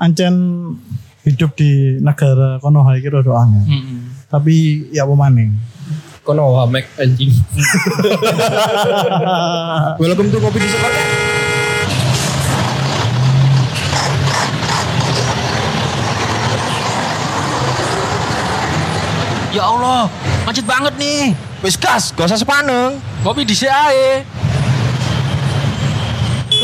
ancen hidup di negara Konoha iki rada angel. Mm-mm. Tapi ya apa maning. Kono wah make anjing. Welcome to Kopi di Semarang. Ya Allah, macet banget nih. Wis gas, gak usah sepaneng. Kopi di ae.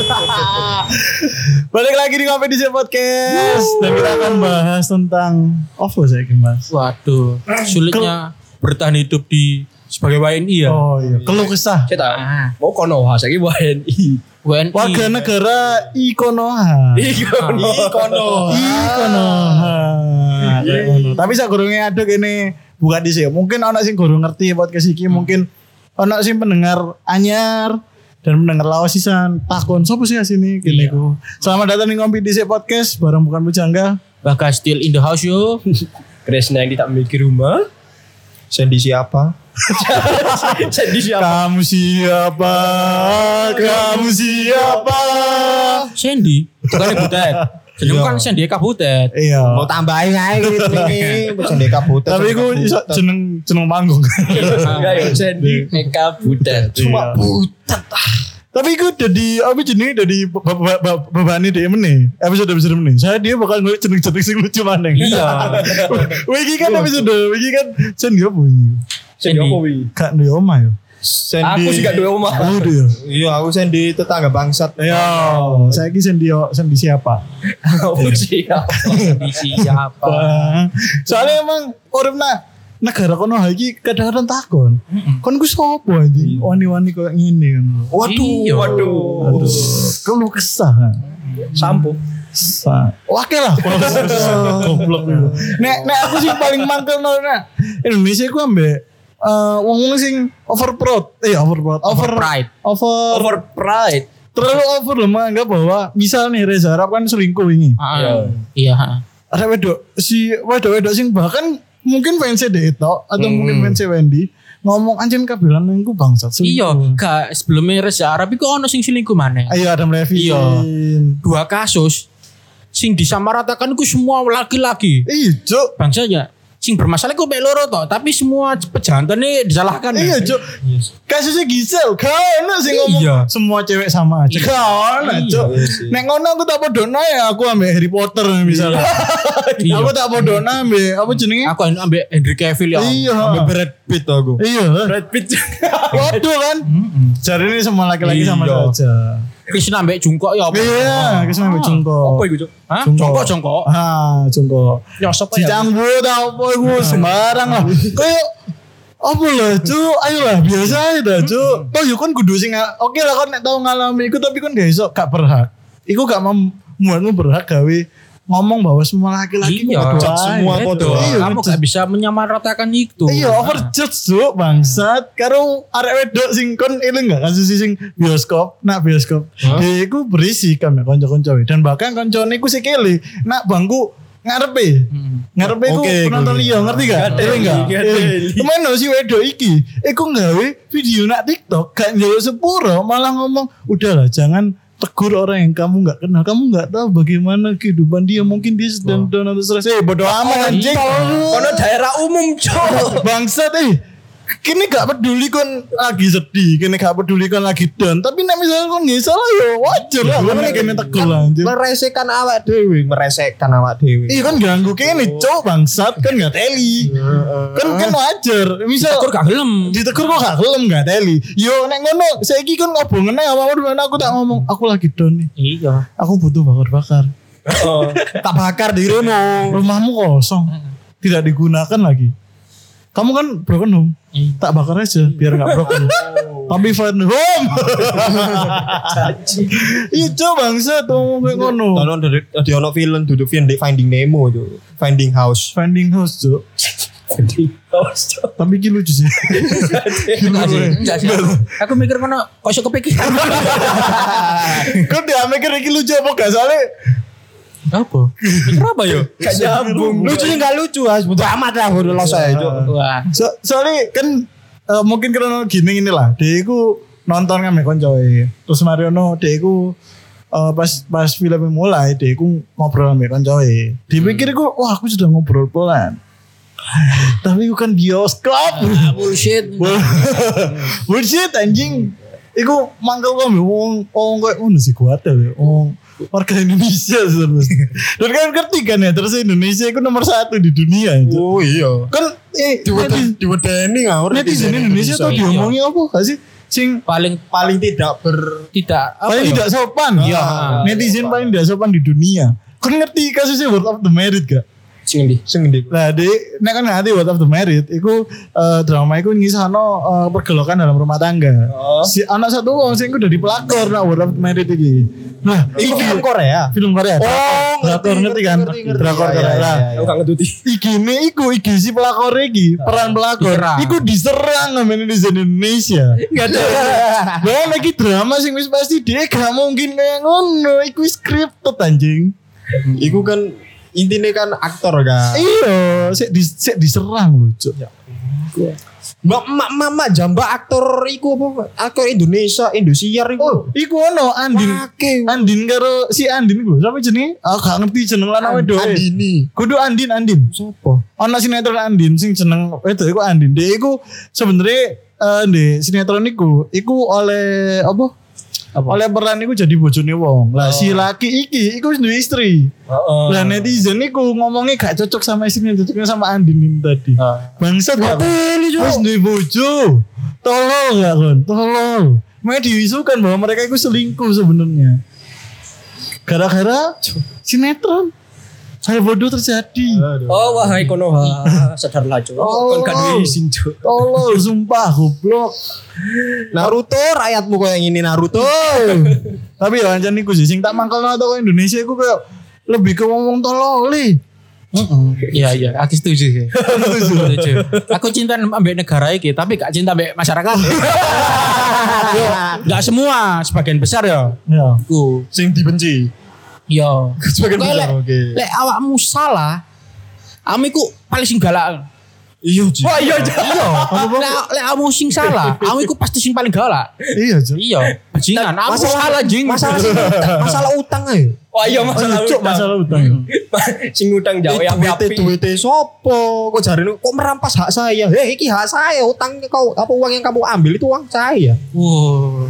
Balik lagi di Kompetisi Podcast dan kita akan bahas tentang OVO saya Mas. Waduh, sulitnya bertahan hidup di sebagai WNI ya. Oh iya, keluh kesah. Ceta. Ah. Mau kono wah saiki WNI. WNI. Warga negara Ikonoha. Kono. Kono. Ikonoha. Kayak ngono. Tapi sak gurunge ada kene buka di sini. Mungkin anak sing gurung ngerti podcast iki, mungkin anak sing pendengar anyar dan mendengar lawas sisan takon sopo sih sini kene ku. Selamat datang di Ngompi Dhisik Podcast bareng bukan bujangga. Bagas still in the house yo. Kresna yang tidak memiliki rumah. Sandy siapa? Sandy siapa? Kamu siapa? Kamu siapa? Sandy, bukan butet. Jadi Iya. kan Sandy kabutet. Iya. Mau tambahin aja gitu nih. Sandy kabutet. Tapi ku iso jeneng jeneng panggung. Enggak ya Sandy Eka Butet. Cuma Iya. butet. Tapi gue dari apa jenis dari beban ini dia meneh episode episode meneh. Saya dia bakal ngulik jeneng jeneng sing lucu mana. Iya. Wiki kan episode wiki kan sen dia apa ini? Sandy apa wi? Kak di oma ya. Aku sih gak dua omah. Oh dia. Iya aku Sandy tetangga bangsat. Ya, saya ki sen dia sen di siapa? Aku siapa? Sandy siapa? Soalnya emang uripna negara kono iki kadang-kadang takon. Kon ku sapa anjing? Wani-wani koyo ngene kan. Waduh, Iya. waduh. Aduh, keluh kesah. Sampo. Sa Wakil lah goblok. Nek nek aku sih paling mangkel no nek Indonesia ku ambek eh wong-wong sing over proud, eh over proud, over pride. over, Over pride. terlalu over loh menganggap bahwa misal nih Reza Arab kan selingkuh ini. Ah, Iya. Ada wedok si wedok-wedok sing bahkan mungkin fansnya Deto atau mungkin fansnya Wendy ngomong anjing kabilan aku bangsat Iya, gak sebelumnya Reza Arab iku ono sing selingkuh maneh. Ayo Adam Levine. Iya. Dua kasus sing disamaratakan iku semua laki-laki. Iya, Cuk. Bangsanya sing bermasalah iku mek loro toh, tapi semua pejantan ini disalahkan. Iya, Cuk. Kasusnya Gisel, kau ono sing ngomong Iya. semua cewek sama aja. Iya. Cuk. Nek ngono aku tak podo ya aku ambek Harry Potter misalnya. Iya. Aku tak podo ambek apa jenenge? Aku ambek Henry Cavill ya. Iya. Brad Pitt aku. Iya. Brad Pitt. Waduh kan. Jari ini semua laki-laki sama Iya. saja. Krishna ambek Jungkook ya. apa? Iya, ke sana ambek Jungkook. Apa iku, Cuk? Hah? Jongkok Jongkok. Ah, Jungkook. Ya sapa ya? Canggu tau apa iku sembarang lah. Kayak apa lah cu ayo lah biasa aja dah cu toh yuk kan kudu sing oke lah kan tau ngalami iku tapi kan gak iso gak berhak iku gak membuatmu berhak gawe ngomong bahwa semua laki-laki Iya, ae. semua Iya, podo. iya, Kamu gak bisa menyamaratakan itu. Iya, overjudge cuk bangsat. Karo arek wedok sing kon eling gak kasus sing bioskop, nak bioskop. Dia iku berisi kan kanca-kanca dan bahkan kancane iku sikile nak bangku ngarepe. Ngarepe iku Oke, penonton liya ngerti gak? Eling gak? Ke mana si wedok iki? Iku nggawe video nak TikTok gak njaluk sepuro malah ngomong udahlah jangan tegur orang yang kamu nggak kenal. Kamu nggak tahu bagaimana kehidupan dia. Mungkin dia sedang down atau stres. Eh bodo amat anjing. Kono daerah umum, Cuk. bangsat eh kini gak peduli kon lagi sedih kini gak peduli kon lagi down. Tapi nek misalnya kon nggak salah ya wajar lah. Kon nek kini tegel anjir. Meresekan awak dewi, meresekan awak dewi. iya kan ganggu kini cowok bangsat kan gak teli. Kan kan wajar. Misal Tegur gak gelem. ditegur kok gak gelem gak teli. Yo nek ngono saiki kan ngobongen ae apa mana aku tak ngomong aku lagi down nih. Iya. aku butuh bakar-bakar. Oh, tak bakar di rono. rumahmu kosong. Tidak digunakan lagi kamu kan broken home Iya. tak bakar aja biar nggak broken tapi fine home iya coba bangsa tuh kayak ngono Tolong dari di ono film duduk Finding Finding Nemo tuh. Finding House. finding house cok Finding House. Cuk. tapi iki lucu sih. Aku mikir kono kok kepikiran. kok dia mikir iki lucu apa gak soalnya Apa? Mikir apa yo? Gak nyambung. Lucunya gak lucu. Bodo amat lah, bodo los aja, Cuk. Wah. so, soalnya kan eh, mungkin karena gini inilah dia iku nonton kan mek koncoe terus Mariono dia iku eh, pas pas filmnya mulai deh aku ngobrol sama koncoe. Dipikir aku wah aku sudah ngobrol pelan. Tapi aku kan bioskop. Bullshit. Bullshit anjing. Iku mangkel kok wong wong koyo ngono sih kuat ya. Wong warga Indonesia sebenarnya. Dan kan ngerti kan ya terus Indonesia itu nomor satu di dunia itu. Oh iya. Kan eh netizen- Diwedeni ngawur netizen Indonesia tuh diomongin apa gak sih? Sing Paling paling tidak ber tidak apa paling ya? tidak sopan. Iya. Netizen paling tidak sopan di dunia. Kan ngerti kasusnya World of the Merit gak? Sing ndi? sing ndi. Nah, di nek kan ngerti World of the Merit, iku eh, drama iku ngisahno eh, pergelokan dalam rumah tangga. Oh. Si anak satu wong sing udah dipelakor nah World of the Merit iki. Nah, iki film Korea. film Korea. Oh, drakor ngerti kan? Drakor Iya, Korea. iya, Lah, iya, iya. Aku gak ngeduti. iki ne iku iki si pelakor iki, peran pelakor. Diserang. Iku diserang sama netizen Indonesia. Enggak ada. Wah, lagi drama sing wis pasti dia gak mungkin kayak ngono. Iku scripted anjing. Iku kan intinya kan aktor kan. Iya, sik di, sik diserang lho, Cuk. Mbak mak mama jamba aktor iku apa? Aktor Indonesia, Indosiar iku. Oh, iku ono Andin. Wake. Andin karo si Andin iku. Siapa jenenge? Aku gak ngerti jeneng lanang wedok. Andini. Kudu Andin Andin. Sopo? Ono sinetron Andin sing jeneng wedok iku Andin. Dia iku sebenarnya eh di sinetron iku iku oleh apa? Oleh peran iku jadi bojone wong. Lah si laki iki iku wis duwe istri. Heeh. Lah netizen iku ngomongnya gak cocok sama istrinya, cocoknya sama Andin ini tadi. Bangsat gak? Wis duwe bojo. Tolol gak kon? Tolol. Mereka diisukan bahwa mereka itu selingkuh sebenarnya. Gara-gara sinetron. Hal bodoh terjadi. Oh wahai Konoha, sadarlah cuk. Oh. Kon kan izin cuk. Tolol, sumpah goblok. Naruto rakyatmu kayak gini Naruto. Tapi ya iku sih sing tak mangkel atau Indonesia iku kayak lebih ke ngomong tolol li. Iya iya, aku setuju sih. setuju. Aku cinta ambek negara iki, tapi gak cinta ambek masyarakat. Gak semua, sebagian besar ya. Ya. Ku, Sing dibenci. Yo. Sebagian Kok besar, lek- oke. Lek awakmu salah, amiku paling sing galak. Iya, Ji. Oh iya, iya. Lek lek kamu sing salah, kamu iku pasti sing paling galak. Iya, Cuk. Iya, bajingan. Kamu salah jing. Masalah sing utang, masalah utang ae. Wah iya masalah Cuk, utang. masalah utang. Sing utang jauh Eh, yang duwite api. duwite sopo? Kok jarine kok merampas hak saya? Hei, iki hak saya. Utang kau apa uang yang kamu ambil itu uang saya. Wow.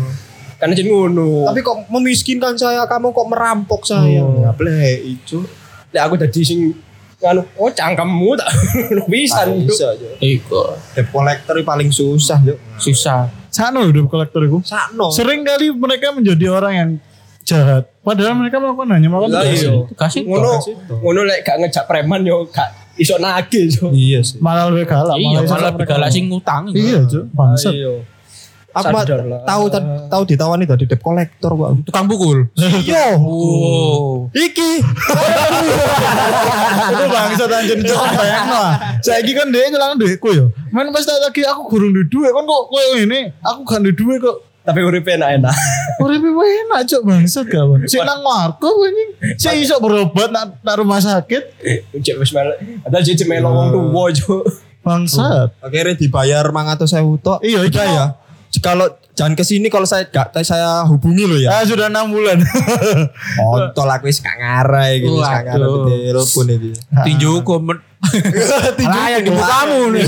Karena jadi ngono. Tapi kok memiskinkan saya, kamu kok merampok saya? Oh. Ya bleh, itu. Lek aku dadi sing nganu oh cangkemmu tak bisa Bisa aja. Iku Debt collector paling susah, Yuk. susah. Sana udah kolektor iku. Sakno. Sering kali mereka menjadi orang yang jahat. Padahal mereka melakukan hanya iya. Kasih ngono kasih toh. ngono lek gak ngejak preman yo gak iso nagih so. Iya sih. Malah lebih galak. Iya, malah mereka digalak ngomong. sing ngutang. Iya, Cuk. Bangsat. Aku tahu tahu ditawani tadi debt collector kok. Tukang pukul. Iya. Oh. Iki. Itu bangsat anjir Cuk. Bayang lah. Saiki kan dia nyelang duitku ya. Men pas tak lagi aku gurung duit duit kan kok koyo ini. Aku kan duit duit kok. Tapi uripe enak-enak. Uripe enak cuk bangsat kawan. Sik nang warkop anjing. Sik iso berobat nak nak rumah sakit. Cek wis mel. Ada cek melo wong tuwa jo. Bangsat. Akhirnya dibayar mangatus saya tok. Iya, itu Udah ya. Kalau jangan ke sini kalau saya gak saya hubungi lo ya. Ah sudah enam bulan. Kontol aku wis gak ngarai gitu, wis gak ngarai telepon iki. Tinju komen. Lah yang di kamu nih.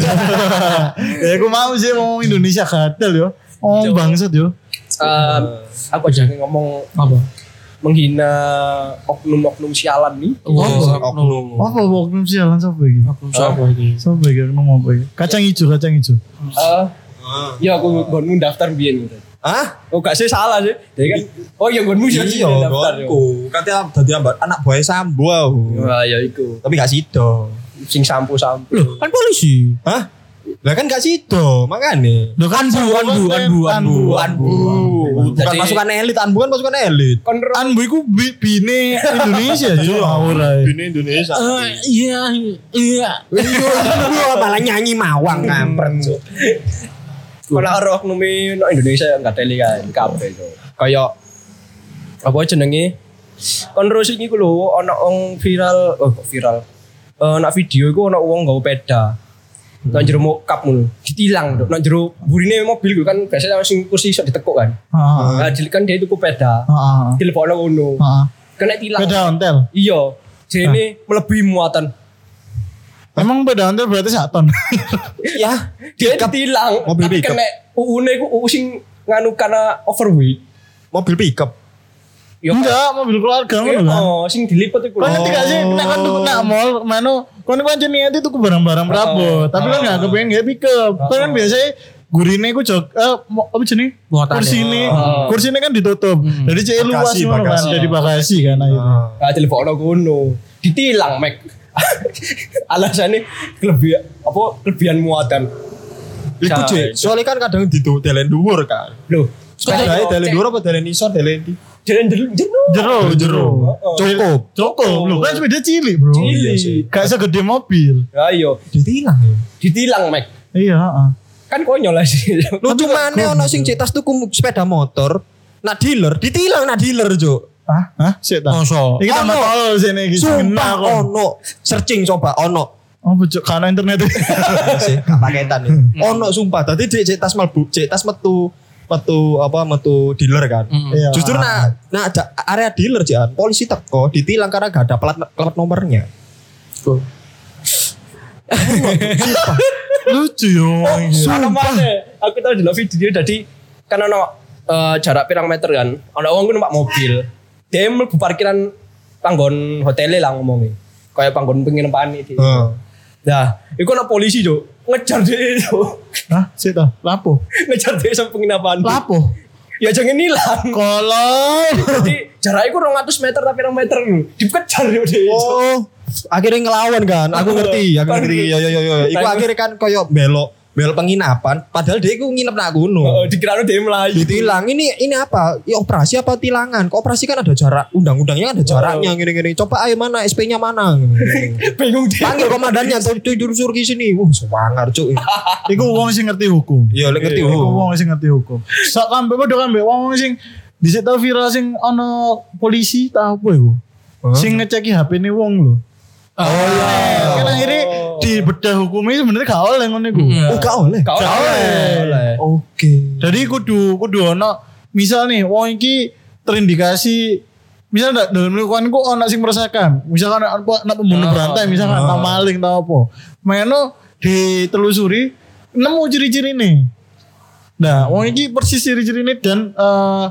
ya aku mau sih mau Indonesia gatel yo. Oh bangsat yo. Em, aku aja ngomong Apa? menghina oknum-oknum sialan nih. Wow. Oknum. Apa oknum sialan siapa iki? Siapa ini? Siapa iki oknum apa iki? Kacang hijau, kacang hijau. Eh, ya aku gonmu daftar biyen gitu. Hah? Oh gak sih salah sih. Jadi kan oh ya gonmu sih Iya, daftar. gonku. Katanya dadi ambat anak buah sambo aku. Wah ya iku. Tapi gak sido. Sing sampo-sampo. Loh, kan polisi. Hah? Lah kan gak sido, makane. Loh kan Anbu, anbu, anbu, anbu, anbu. Bukan Jadi- pasukan elit, anbu kan pasukan elit. Anbu iku bi- bine Indonesia ngawur ae. Bini Indonesia. Eh, Iya, iya. malah nyanyi mawang kampret. Cuk. kon ora oknum no Indonesia enggak teli kan kabeh to. Kayak apa jenenge? Kon ro sing iku lho ana wong viral, oh viral. Eh nak video iku ana wong nggawa peda. Nang jero mokap ngono. Ditilang, Dok. Nang jero burine mobil ku kan biasanya sing kursi iso ditekuk kan. Heeh. Nah, jadi kan dia itu peda. Heeh. Telepon ngono. Heeh. Kena tilang. Beda ontel. Iya. Jadi melebihi muatan. Emang beda ontel berarti sak ton. Ya, Dia ditilang. Mobil tapi pickup. kena UU-ne ku UU sing nganu karena overweight. mobil pickup. Ya, Enggak, mobil keluarga ngono kan. Oh, sing dilipet iku. Kan ngerti gak sih, nek kan tuku nak mall, mano, kan kan niat itu tuku barang-barang prabot, tapi kan gak kepengen gak pick up. Kan biasanya gurine ku jog eh apa jenenge? Kursi ini, Oh. kursi ini kan ditutup. Jadi cek luas Bagasi, ngono kan, jadi bagasi kan akhirnya. Nah, telepon ngono. Ditilang, Mek. Alasannya kelebihan apa kelebihan muatan. Iku Cai. Cek, soalnya kan kadang ditu delen dhuwur kan. Loh, Sepedae delen dhuwur apa delen isor delen di? Jalan jero jero. Jero. Cukup. Cukup, lu kan sepeda cilik bro. Cilik. Gak segede mobil. Ayo, Ditilang ya. ditilang, Mek. Iya, heeh. Kan konyol sih. Lucu mana ono sing cetas tuku sepeda motor. Nak dealer, ditilang nak dealer, Cuk. Hah? Hah? Sik ta. Masa? Iki tambah tolol sini iki. Sumpah Sumpah kok. ono. Searching coba ono. Oh, bocok karena internet. sih gak paketan ya. Ono sumpah. Tadi cek cek tas mlebu, cek tas metu metu apa metu dealer kan. Iya. Justru nak nak ada area dealer jangan polisi teko ditilang karena gak ada plat plat nomornya. Lucu yo. Mana mana? Aku tahu di video jadi kan ono eh, jarak pirang meter kan. Ono wong ku numpak mobil. Dia mlebu parkiran panggon hotelnya lah ngomongnya. Kayak panggon penginapan itu. Heeh. Nah, itu ono polisi jo ngejar dia itu. Hah? Sik ta. Lapo. ngejar dia sampai penginapan. Lapo. Ya jangan nilang. Kolong. Jadi jaraknya ku 200 meter tapi 2 meter dikejar dia. Oh, akhirnya ngelawan kan. Aku ngerti, aku ngerti. Ya ya ya ya. Iku akhirnya kan koyo belok belok penginapan padahal dia iku nginep nak gunung. Oh, dikira dia melayu. Ditilang ini ini apa? Ya operasi apa tilangan? Kok operasi kan ada jarak undang-undangnya ada jaraknya gini-gini. Coba ayo mana SP-nya mana? Bingung dia. Panggil komandannya tuh suruh ke sini. Wah, semangar cuk. Iku wong sing ngerti hukum. Iya, ngerti. Iku oh. wong sing ngerti hukum. Sak kambe padha wong sing dhisik tau viral sing ana polisi ta apa iku? Sing ngeceki HP ne wong lho. Oh iya. Kan akhirnya di bedah hukumnya sebenarnya gak oleh ngono iku. Oh, gak oleh. Kau Gak oleh. Oke. Jadi kudu kudu ono misal nih wong iki terindikasi misal ndak dalam lingkungan ku ono sing meresahkan. Misalkan apa nak pembunuh berantai misalkan tak maling tau apa. Meno ditelusuri nemu ciri-ciri nih. Nah, wong iki persis ciri-ciri ini dan eh,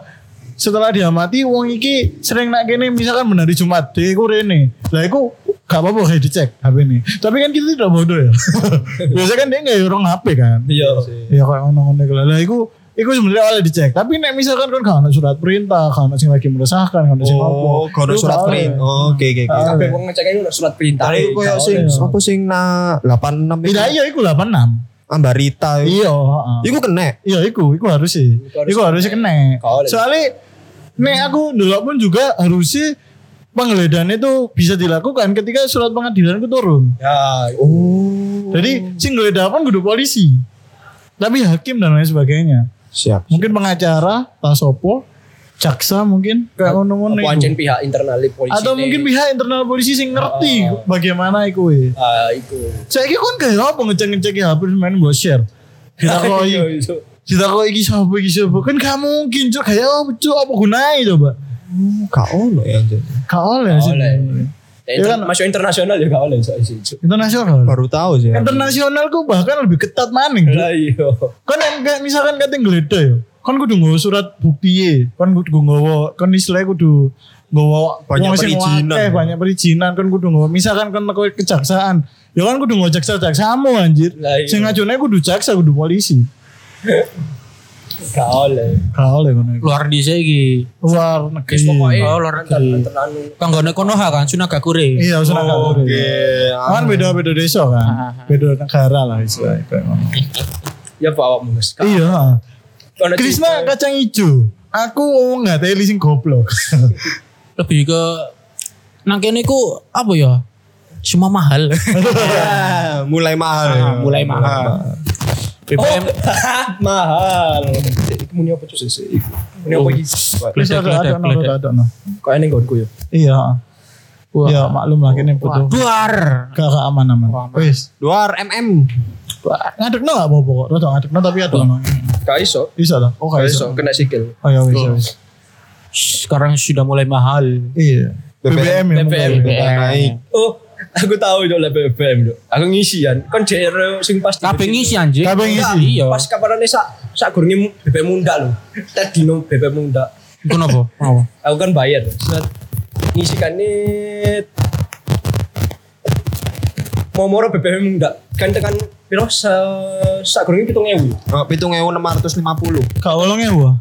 setelah diamati wong iki sering nak kene misalkan benar di Jumat di iku rene. Lah iku gak apa-apa kayak dicek HP ini. Tapi kan kita tidak bodoh ya. Biasanya kan dia nggak orang HP kan. Iya. Ya kayak ngono-ngono iku lah. Iku iku sebenarnya oleh dicek. Tapi nek misalkan kan gak ono surat perintah, gak ono sing lagi meresahkan, gak ono sing apa. Oh, kono Iku surat gak. Oh, Oke oke oke. Tapi wong ngeceknya itu surat perintah. Tadi koyo gak sing oleh. apa sing na 86 Tidak iya iku 86. Ambarita. Iya, heeh. Iku kena. Iya, iku, iku harus sih. harus Iku harus kena. Soalnya nek aku dulu pun juga harusnya penggeledahan itu bisa dilakukan ketika surat pengadilan itu turun. Ya, Oh. Jadi sing geledah pun kudu polisi. Tapi hakim dan lain sebagainya. Siap. Mungkin pengacara, tasopo, jaksa mungkin kayak ngono-ngono pihak internal polisi. Atau ini. mungkin pihak internal polisi sing ngerti bagaimana iku we. Ah, iku. Saya kan kayak apa ngecek-ngecek HP main buat share. Iya, Ditakoi, itu. ditakoi iki siapa iki siapa. Kan gak mungkin cuk kayak apa cuk apa gunanya coba. Gak ono ya anjir. Gak oleh Gak sih. oleh. Ya, Ya inter- kan? masuk internasional juga oleh so sih. Internasional. Baru tahu sih. Internasional ku bahkan lebih ketat maning. Cuk. Lah iya. Kan yang kayak misalkan kate geledah ya. Kan kudu nggawa surat bukti ya. Kan kudu nggawa kan istilahnya kudu nggawa Banyak wong sing perizinan. akeh, banyak perizinan kan kudu nggawa. Misalkan kan kowe kejaksaan, ya kan kudu nggawa jaksa-jaksamu anjir. Lah iya. Sing ngajone kudu jaksa kudu polisi. Gak oleh. Gak oleh ngono iku. Luar di iki. Luar Wis negeri. pokoknya Oh, luar negeri. antar anu. Kanggone Konoha kan Sunagakure. Iya, Oh, oh, Oke. Kan beda-beda desa kan. Beda negara lah istilahnya. ngono. Ya bawa mus. Iya. Krisna cerita. kacang hijau. Aku ngomong nggak teli sing goblok. Lebih ke nang kene ku apa ya? Semua mahal. Ya, mulai mahal. Ah, mulai mahal. BBM mahal. Iku muni apa cus sih? Muni apa iki? Please ada ada no ada ada no. Kok eneng gonku ya. Iya. Ya maklum lah kini butuh Duar. gak gak aman aman. Wis. Luar MM. Ngadekno gak apa-apa kok. Rodok ngadekno tapi ada. Gak iso. Bisa lah. Oh, Gak iso iso. kena sikil. Oh ya bisa. bisa. Sekarang sudah mulai mahal. Iya. BBM ya. BBM. naik. Oh, aku tahu itu lah BBM itu. Aku ngisi kan. Kan JR sing pasti. Kabeh ngisi anjing. Kabeh ngisi. Iya. Pas kapan sak sak gurunge BBM munda lho. Tet dino BBM munda. Iku napa? Napa? Aku kan bayar. Set. Ngisi kan nih mau moro BBM munda kan tekan piro sa sak gurunge 7000 Oh, pitung ewu enam ratus lima puluh. Gak wolongnya wah.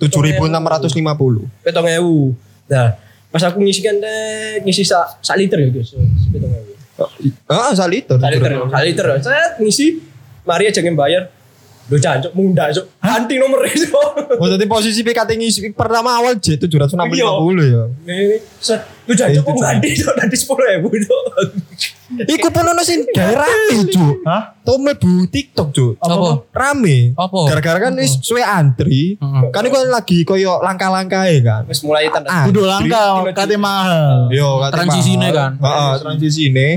Tujuh ribu enam ratus lima puluh. 7000 nah pas aku ngisi kan deh ngisi sak sak liter ya guys 7000 Ah, sak liter. sak liter sak liter set ngisi mari aja yang bayar Lo jancuk munda cuk. Anti nomor itu. Oh, jadi posisi PKT ngisi pertama awal J tujuh ratus enam puluh ya. Nih, set. Lo jancuk kok ganti cuk nanti 10.000 cuk. Iku pun ono sing gawe rame, Cuk. Hah? Tau mlebu TikTok, Cuk. Apa? Rame. Apa? Gara-gara kan wis suwe antri. Kan iku lagi koyo langkah-langkahe kan. Wis mulai tanda. Ah, Kudu langka kate mahal. Yo, kate Transisine kan. Heeh, transisine.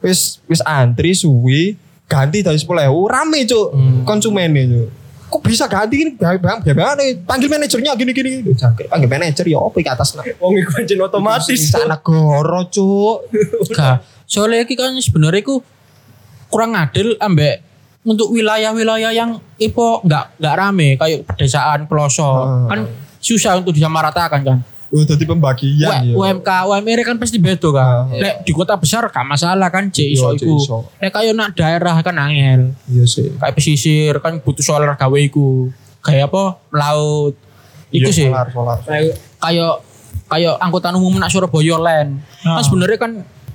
Wis wis antri suwi ganti dari 10.000 rame, Cuk. Konsumennya, Cuk. Kok bisa ganti ini? Bang, bang, bang, panggil manajernya gini gini. gini. Jangkrik, panggil manajer ya apa iki atas nah. Wong iku anjen otomatis. Sana goro, Cuk. Gak. Soalnya iki kan sebenarnya iku kurang adil ambek untuk wilayah-wilayah yang ipo nggak nggak rame kayak pedesaan pelosok Hmm. kan susah untuk disamaratakan kan. Oh, jadi pembagian ya. UMK UMR kan pasti beda kan. Nek di kota besar gak masalah kan cek iso Iya, cek iku. iso. Nek kayak nak daerah kan angel. Iya sih. Kayak pesisir kan butuh solar gawe iku. Kayak apa? Laut. Iku Iya, sih. Solar, solar. Kayak kayak angkutan umum nak Surabaya Land. Kan Ah. sebenarnya kan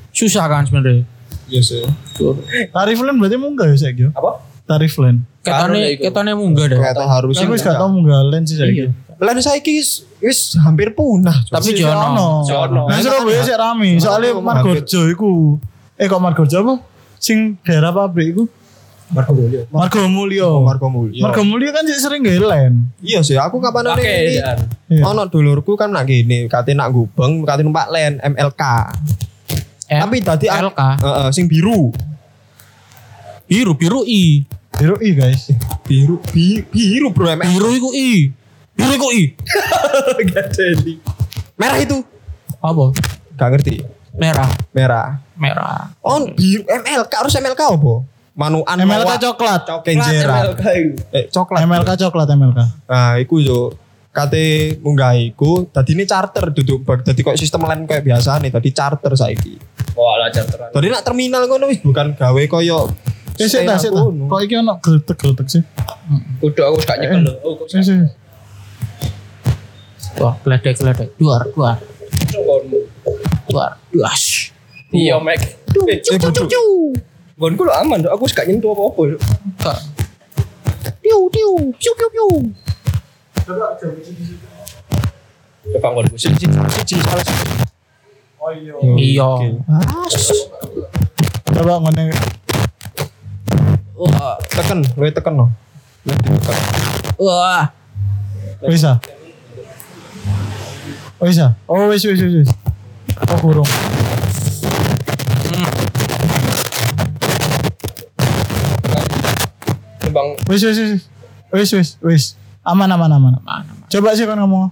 susah kan sebenarnya. Iya sih. Tarif land berarti munggah ya yo? Apa? Tarif land. Ketane Karo iku. ketane munggah deh. Harusnya. Aku wis gak tau munggah land sih saiki. Lan saiki wis- wis hampir punah. Tapi jono. Jono. Nah Surabaya sih rame. Soalnya. Margojo iku. Eh kok Margojo apa? Sing daerah pabrik iku. Marco Mulyo. Margo Mulyo. Marco Mulyo. Margo Mulyo kan sih sering gak land. Iya sih, aku kapan dan. Iya. ono dulurku kan nak gini, kate nak gubeng, kate numpak len MLK. M- Tapi tadi LK. Heeh, sing biru. Biru biru I. Biru i guys. Biru, bi- biru bro MLK. Biru iku I. Biru iku I. Gak jadi. Merah itu. Apa? Gak ngerti. Merah. Merah. Merah. Oh, biru MLK harus MLK apa? Manuan MLK Mawak, coklat. Kenjera. MLK itu. Eh, coklat. MLK coklat MLK. Nah, iku yo kate munggah iku dadi ini charter duduk dadi kok sistem lain kayak biasa nih tadi charter saiki. Wah, lah charteran. Tadi nak terminal ngono wis bukan gawe koyo Eh sih ta sih ta. ngono. Kok iki ono geletek-geletek sih? Udah aku gak nyekel. Oh, kok Sih sih. Wah, geledek geledek. Duar duar duar. Duas. Iya, Mek. Eh, Eh, bodoh. Gonku lo aman, aku gak nyentuh apa-apa. Kak. Piu piu piu piu piu. Coba gonku. Siji, siji, salah siji. Iya. Coba ngene Wah. Tekan, lu tekan no. Wah. Bisa. Oh bisa. Oh wis wis wis. wis. Oh kurung. Bang, Wis wis wis. Wis wis wis. Aman aman aman. Mana. Coba sih kan ngomong.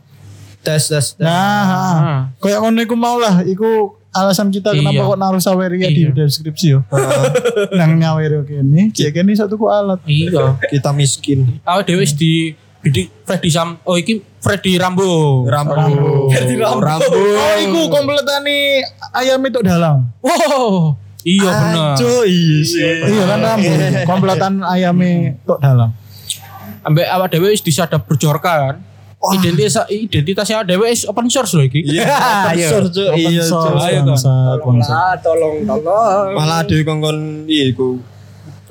tes tes. tes. Nah, kayak ngono iku mau lah. Iku alasan kita kenapa Iya. kok naruh saweria di Iya. deskripsi yo. Nang nyawer kene, cek kene satu ku alat. Iya. Kita miskin. Awak dhewe wis di bidik Freddy Sam. Oh iki Freddy Rambo. Rambo. Freddy Rambo. Rambo. Oh, iku kompletane ayam itu dalam. Wow. Iya bener. Aduh, iya sih. Iya kan Rambo. Kompletan ayame tok dalam. Ambek awak dhewe wis disadap berjorka kan. Identitas identitasnya awak dhewe wis open source loh iki. Iya, iya. Iya, Open source, Ayo, Kon. bangsat, bangsat. Ah, tolong, tolong. Malah ada kongkon iya iku.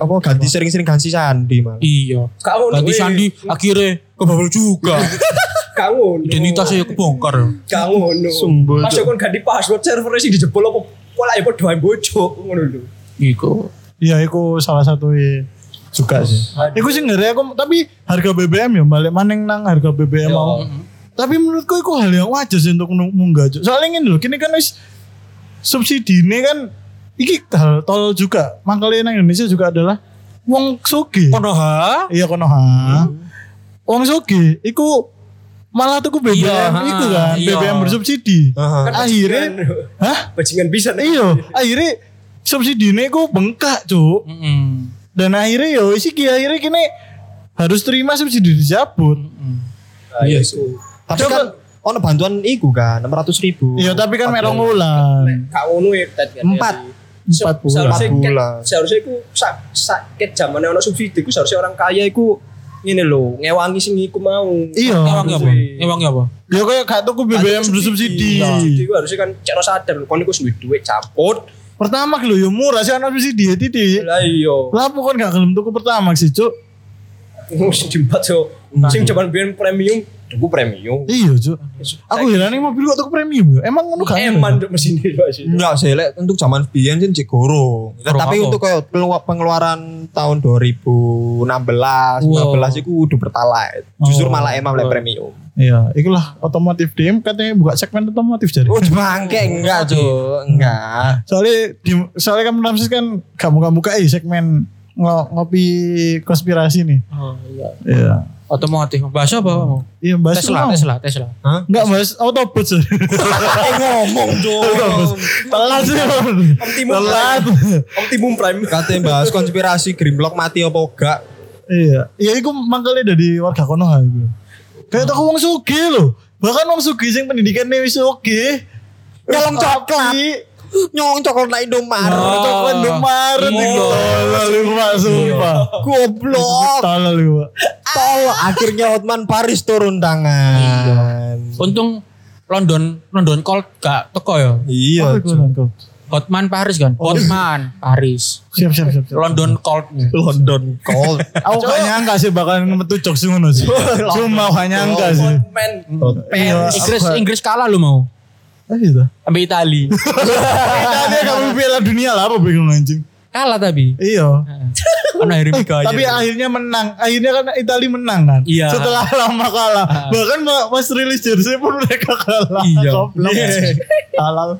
Apa ganti sering-sering ganti sandi malah. Iya. Kamu Ganti sandi akhirnya kebabel juga. Kamu. Identitasnya kebongkar. Kamu. Sumbul, Masuk kon ganti password server sih dijebol apa? Pola ya ae bojo ngono lho. Iku. Iya, iku salah satu i- juga sih. Iku sih ngeri aku, tapi harga BBM ya balik maning nang harga BBM mau. Tapi menurutku itu hal yang wajar sih untuk munggah. Soalnya ini loh, kini kan wis subsidi ini kan iki hal tol juga. Makanya nang Indonesia juga adalah wong sugih. Konoha. Iya Konoha. Wong sugih iku malah tuku BBM Iya, iku kan, iya. BBM bersubsidi. Aha. Kan Akhirnya, hah? Bajingan bisa nih. Iya, akhirnya subsidi ini ku bengkak cuk. Mm-mm. Dan akhirnya yo isi ki akhirnya kini harus terima subsidi dicabut. Nah, iya sih. Tapi Coba- kan ono bantuan iku kan 600 ribu. Iya tapi kan merong bulan. Kak ya kan, Empat. Empat bulan. Seharusnya bulan. Seharusnya iku sak sakit zamannya ono subsidi iku seharusnya orang kaya iku ngene lho, ngewangi sing iku mau. Iya. Ewangnya apa? Ewangnya apa? Ya kayak gak tuku BBM bersubsidi. Subsidi iku harusnya kan cek sadar kon iku duwe duit campur. Pertama lho ya murah sih ana subsidi ya titik. Lah iya. Lah kan gak gelem tuku pertama sih cuk. Sing jembat yo. Sing zaman biyen premium, tuku premium. Iya cuk. Aku heran nih mobil kok tuku premium ya. Emang ngono gak Eman nduk mesin iki sih. Enggak sih, lek untuk zaman biyen sih. Gorong Tapi untuk kayak pengeluaran tahun 2016, 15 itu udah pertalite. Justru Oh. malah emang lek premium. Iya, itulah otomotif DM katanya buka segmen otomotif jadi. Oh, bangke enggak, Cuk. Enggak. Soalnya di, soalnya kan Ramses kan gak buka-buka eh segmen ngopi konspirasi nih. Oh iya. Iya. Otomotif. Bahasa apa? Iya, bahas Tesla, mau. Tesla, Tesla. Hah? Enggak bahas Autobot sih. Eh ngomong, Cuk. Telat sih. Optimum Telat. Optimum Prime. Katanya bahas konspirasi Grimlock mati apa enggak. Iya. Iya iku mangkale dari warga Konoha iku. Kayak toko wong sugih lho. Bahkan wong sugih sing pendidikannya wis oke. Nyolong coklat. Nyolong coklat Indomaret. Coklat Indomaret Iya. iku. Tolol iku Pak, sumpah. Goblok. Tolol iku Pak. Tolong akhirnya Hotman Paris turun tangan. Untung London London Colt gak teko ya. Iya? Hotman Paris kan. Hotman Paris. Siap siap siap. siap. London Colt. London Cold. Aku gak nyangka sih bakal metu jokes ngono sih. Cuma gak nyangka sih. Man. Iya, Inggris Inggris kalah lu mau. Ah. Sampai Itali. Tadi kamu piala dunia lah apa bingung anjing. kalah tapi. Iya. Harry Maguire. Tapi akhirnya menang. Akhirnya kan Italia menang kan. Iya. Setelah lama kalah. Bahkan ma- pas rilis jersey pun mereka kalah. Iya. Goblok. Halal.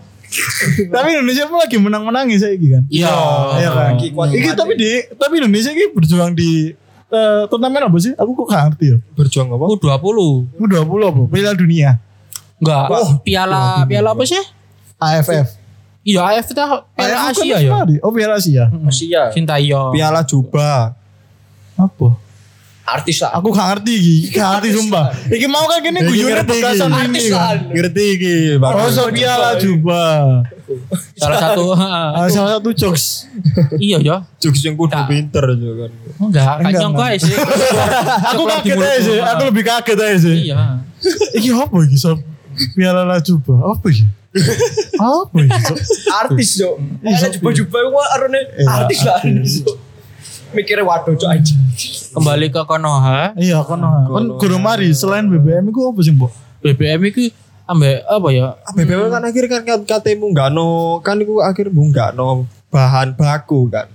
tapi Indonesia pun lagi menang-menangi saya kan. Iya. Iya kan. Iki tapi di tapi Indonesia ini berjuang di eh, turnamen apa sih? Aku kok gak ngerti ya. Berjuang apa? U20. U20 apa? Piala Dunia. Enggak. piala piala apa sih? AFF. Iya, AF itu piala AFF kan Asia ya. Oh Piala Asia. Asia. Cinta yo. Piala Juba. Apa? Artis lah. Aku gak ngerti iki, gak ngerti sumpah. Iki mau kan gini ngerti iki. bekasan ini Artis kan. lah. Ngerti iki, Bang. Oh, so piala juga. Salah satu. Ah, salah satu jokes. iya ya. Jokes yang kudu pinter juga kan. Enggak, kan Enggak, sih. Aku kaget aja sih, aku lebih kaget aja sih. Iya. Iki apa iki sob? Piala La Juba. Apa iki? Apa sob? Artis yo. Ada jubah-jubah gua arone Iya, artis lah. Mikirnya waduh cok aja. Kembali ke Konoha. Iya kono. Kon guru mari selain BBM iku apa sih, Mbok? BBM itu ambek apa ya? BBM kan akhir kan kate munggano kan iku akhir munggano bahan baku kan.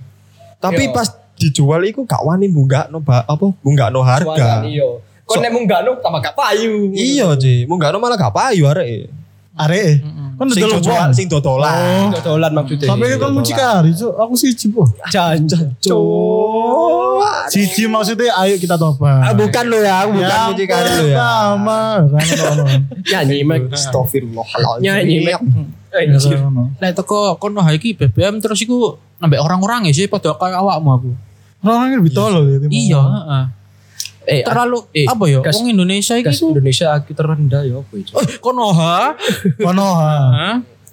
Tapi Iya. pas dijual iku gak wani munggano ba, apa munggano harga. Iya. Kon nek mung gak tambah gak payu. Iya, Ji. Munggano malah gak payu arek. Arek. Kon Sing dodol dodolan, sing dodolan. Dodolan maksudnya. Sampai kan mucikari, Cuk. Aku siji, Po. jangan cok. Siji maksudnya ayo kita tobat. Ah, bukan lo ya, bukan Yang mucikari lo ya. pertama, kan ono. Nyanyi mek. Astagfirullahaladzim. Nyanyi mek. Ya, Anjir. kan ono. Lah teko Konoha iki BBM terus iku ambek orang-orang ya sih padha kayak awakmu aku. Orang-orang lebih tolol ya. Iya, heeh. Eh, Terlalu eh, apa ya? Wong Indonesia iki Indonesia aku terendah ya apa itu? Oh, Konoha. Konoha.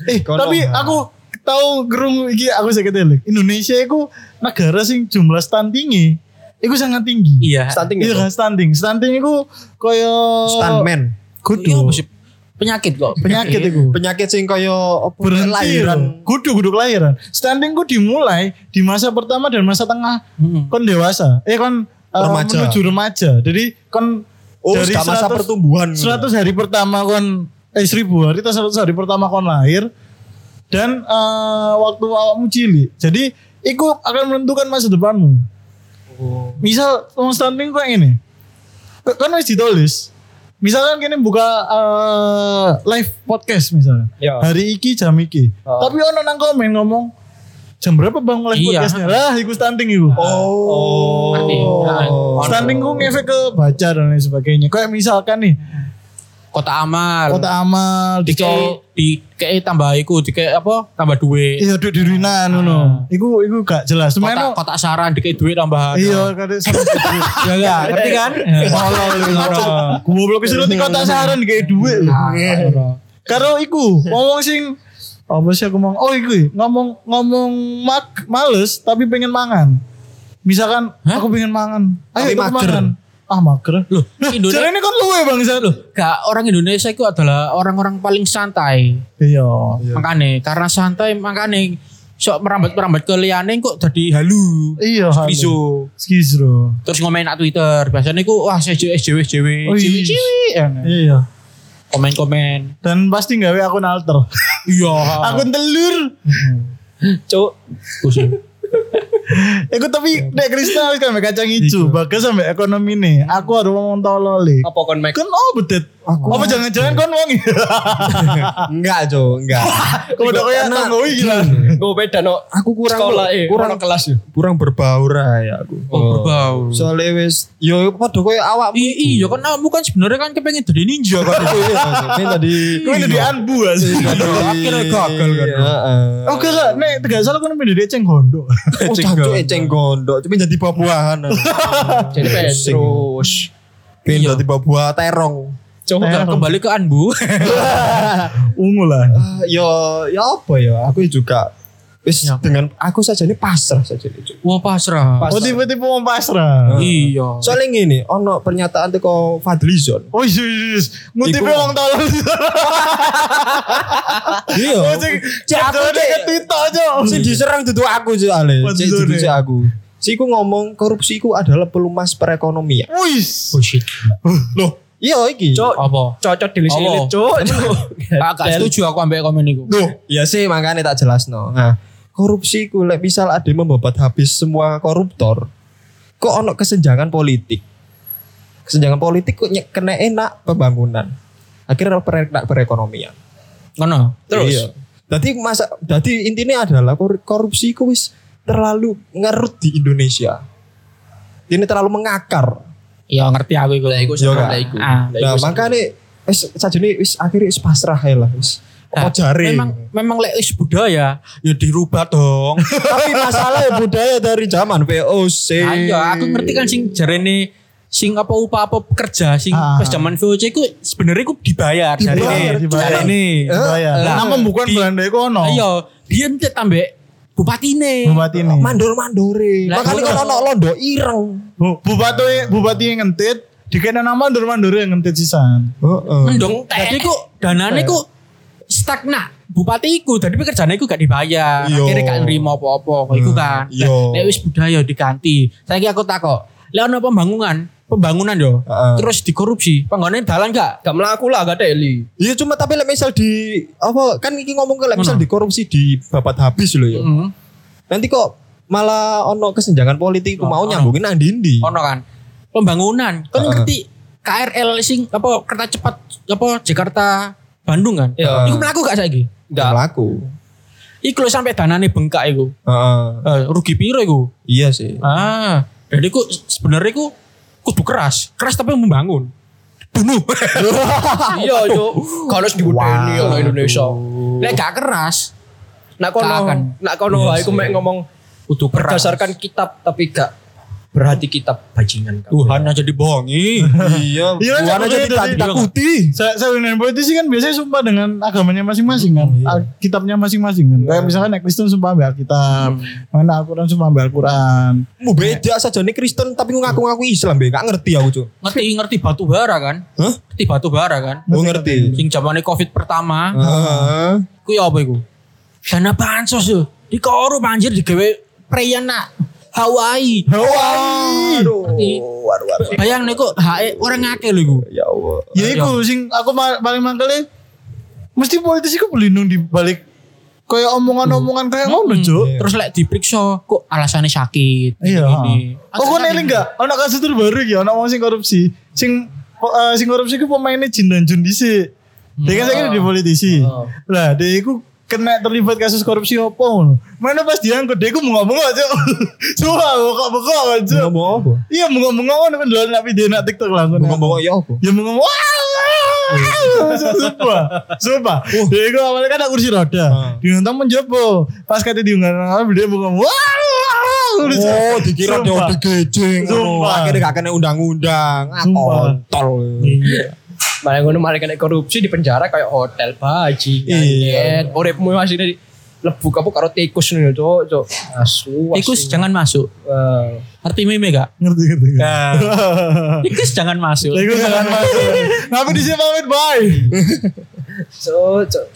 Eh, Konoha. tapi aku tahu gerung iki aku sakit eling. Indonesia itu negara sing jumlah stuntingnya iku sangat tinggi. Iya. Stunting Iya ya. kan stunting. Stunting itu koyo Stuntman. kudu Iya, sih? penyakit kok. penyakit itu. Penyakit sing kaya apa Berhenti lahiran. Kudu kudu kelahiran. Stunting ku dimulai di masa pertama dan masa tengah Mm-mm. kon dewasa. Eh kon uh, Remaja. menuju remaja. Jadi kon Oh, dari gak masa 100 pertumbuhan. 100 hari pertama kon eh 1000 hari atau 100 hari pertama kon lahir dan eh, waktu awakmu cilik. Jadi itu akan menentukan masa depanmu. Misal wong stunting kok ini. Kan wis ditulis. Misalkan kini buka eh, live podcast misalnya. Ya. Hari iki jam iki. Oh. Tapi ono nang komen ngomong jam berapa bang mulai Iya. podcastnya? Lah, ikut stunting itu. Oh. Nah, Stunting gue ngefek ke baca dan lain sebagainya. Kayak misalkan nih, Kota amal. kota amal, di dicol, di kayak tambah iku di kayak apa tambah duit iya duit dirinan ngono. Iku iku gak jelas. Cuma kota eno- kota saran di kayak duit tambah iya kadang sama duit. ya enggak ngerti kan Gue belum kesuruh di kota saran kayak duit. Karo iku ngomong sing apa sih aku ngomong? Oh iku ngomong ngomong mak males tapi pengen mangan. Misalkan Hah? aku pengen mangan. Ayo Tapi ikut mager. mangan. Ah mager. loh Indonesia Jadi ini kan luwe bangsa loh. gak orang Indonesia itu adalah orang-orang paling santai Iya. makanya karena santai makanya sok merambat merambat ke liane kok jadi halu Iya. bisu Skizro. terus ngomain nak Twitter biasanya ku wah SJW SJW SJW Oh, SJW iya. Iya. Komen komen Dan pasti gawe akun alter. iya akun telur. Cuk. Iku tapi nek kristal kan sampai kacang hijau. Bagus sampai ekonomi nih. Aku harus ngomong tolol nih. Apa kon Mac? Kan oh betet. Apa jangan-jangan kon wong Enggak, Jo, enggak. Kau udah kayak tanggoi gila. Gue beda no. Aku kurang sekolah eh, kurang kelas ya. kurang berbaur ya aku. oh berbau Soalnya wis yo padha koyo awakmu. I- iya kan kamu kan sebenarnya kan kepengen jadi ninja kan Ini tadi Kau jadi anbu asli. akhirnya gagal kan. Oh gak nek tidak salah kan menjadi eceng gondo. Oh, jancuk eceng gondok, cuma jadi buah-buahan. Jadi Petrus. Pengen Iya. jadi buah terong. Coba Nggak, kembali ke Anbu Ungu lah. Ah, yo ya apa ya? Aku juga wis dengan aku saja ini pasrah saja ini. Wah pasrah Oh tiba-tiba mau pasrah. iya Soalnya gini, ono pernyataan teko Fadlizon. Oh iya iya. Ngutip Iku- wong tolol. Iya. Oh sing aku cek. ke Twitter aja. Sing diserang dudu aku ale. Cek dudu ya? cek aku. Si iku ngomong korupsi iku adalah pelumas perekonomian. Wis. bullshit Loh, iya iki. Cuk. apa Cocok di list Allah. ini cuk. Cuk. Gak gak setuju aku ambek komen itu Loh, iya sih makanya tak jelas no. Nah, korupsi ku lek misal ada membabat habis semua koruptor, kok ono kesenjangan politik. Kesenjangan politik kok nyek- kena enak pembangunan. Akhirnya per, perekonomian. ngono Terus? Iya. Jadi masa jadi intinya adalah kor- korupsi ku wis terlalu ngerut di Indonesia. Ini terlalu mengakar. Iya ngerti aku Iku Iya, lah iku. Ah. Lah, Nah, iku makanya wis sajane wis akhirnya wis pasrah ae lah wis. Nah, Apa jare? memang memang lek wis budaya ya dirubah dong Tapi masalahnya budaya dari zaman VOC. Nah, iya aku ngerti kan sing jarene sing apa upah apa kerja sing Ah. pas zaman VOC ku sebenarnya ku dibayar Dibayar, jarene dibayar. jarene Bayar. Lah, Nama bukan di- Belanda iku ono. ayo dia entek tambah bupatine Bupati ini. Mandor-mandore. Lah, Makanya iya. kan ono londo ireng. Bu- Bupati bupati yang ngentit dikena nama mandur-mandur yang ngentit sisan. Heeh. mendong jadi ku danane ku stagnan bupati iku jadi pekerjaannya iku gak dibayar Iya. akhirnya gak nerima apa-apa kok iku kan Iya. Lah, lek wis budaya diganti saya aku takok lek ono pembangunan pembangunan yo Heeh. terus dikorupsi pembangunan dalan gak Gak melaku lah gak teli. Iya cuma tapi lek misal di apa kan iki ngomong ke lek misal dikorupsi di babat habis loh ya. Heeh. Nanti kok malah ono kesenjangan politik ku Oh, mau ono. nyambungin nang ndi. ono kan pembangunan kan Heeh. ngerti KRL sing apa kereta cepat apa Jakarta Bandung kan Iya. iku melaku gak saiki Enggak Gak. laku. iku lho sampai danane bengkak iku Heeh. Eh, rugi piro iku Iya sih. ah jadi iku sebenarnya iku kudu keras. Keras tapi membangun. Bunuh. Iya cuk. Kalau diwedeni ono Indonesia. lek gak keras Nak kono, nak kono Iya aku mek ngomong kudu keras. berdasarkan kitab tapi gak berarti kitab bajingan kamu. Tuhan aja dibohongi iya. Iya, aja iya, tidak iya. ditakuti. Saya saya dengan politisi kan biasanya sumpah dengan agamanya masing-masing kan, Al- kitabnya masing-masing kan. Kayak misalkan nek Kristen sumpah ambil Alkitab, mana Al-Quran sumpah ambil Al-Quran. Mau beda saja nih Kristen tapi ngaku-ngaku Islam be. Gak ngerti aku cuy. ngerti ngerti batu bara kan Hah? ngerti batu bara kan Mau ngerti. sing zamane covid pertama Heeh. Ku ya apa iku? Dana bansos yo. Dikorup anjir digawe preyan nak Hawaii. Hawaii. Aduh. Waduh, waduh. Bayang nih kok hae orang ngake lho iku. Ya Allah. Ya iku sing aku paling mangkele mesti politisi ku berlindung di balik kayak omongan-omongan kayak ngono, Cuk. Terus lek diperiksa kok alasannya sakit. Iya. gini-gini. Oh, kok neling enggak? Ono kasus terbaru ya, ono wong sing korupsi. Sing eh, sing korupsi ku pemainnya Jin dan Jun dhisik. Dia kan saya di politisi. Lah, dia iku kena terlibat kasus korupsi opo. Mana pas dia ngangkut dia mau ngomong aja. Coba kok bengok aja. Ngomong apa? Iya mau ngomong ngono kan dulu nak video nak TikTok lah. ngono. Ngomong ya apa? Ya mau ngomong wah. Sumpah, sumpah. Dia itu awalnya kan ada kursi roda. Diuntang menjopo. Pas kata diunggah dia mau ngomong wah. Oh, dikira dia digejeng. Sumpah. Akhirnya gak kena undang-undang. Ah, kontol. Iya. Malah ngono malah kena korupsi di penjara kayak hotel baji. Iya. Iya. Uripmu masih dari lebu kamu karo tikus nih cok cok. Asu. Tikus jangan masuk. Eh, Arti meme gak? Ngerti ngerti. Tikus jangan masuk. Lego jangan masuk. Tapi di sini pamit bye. so cok.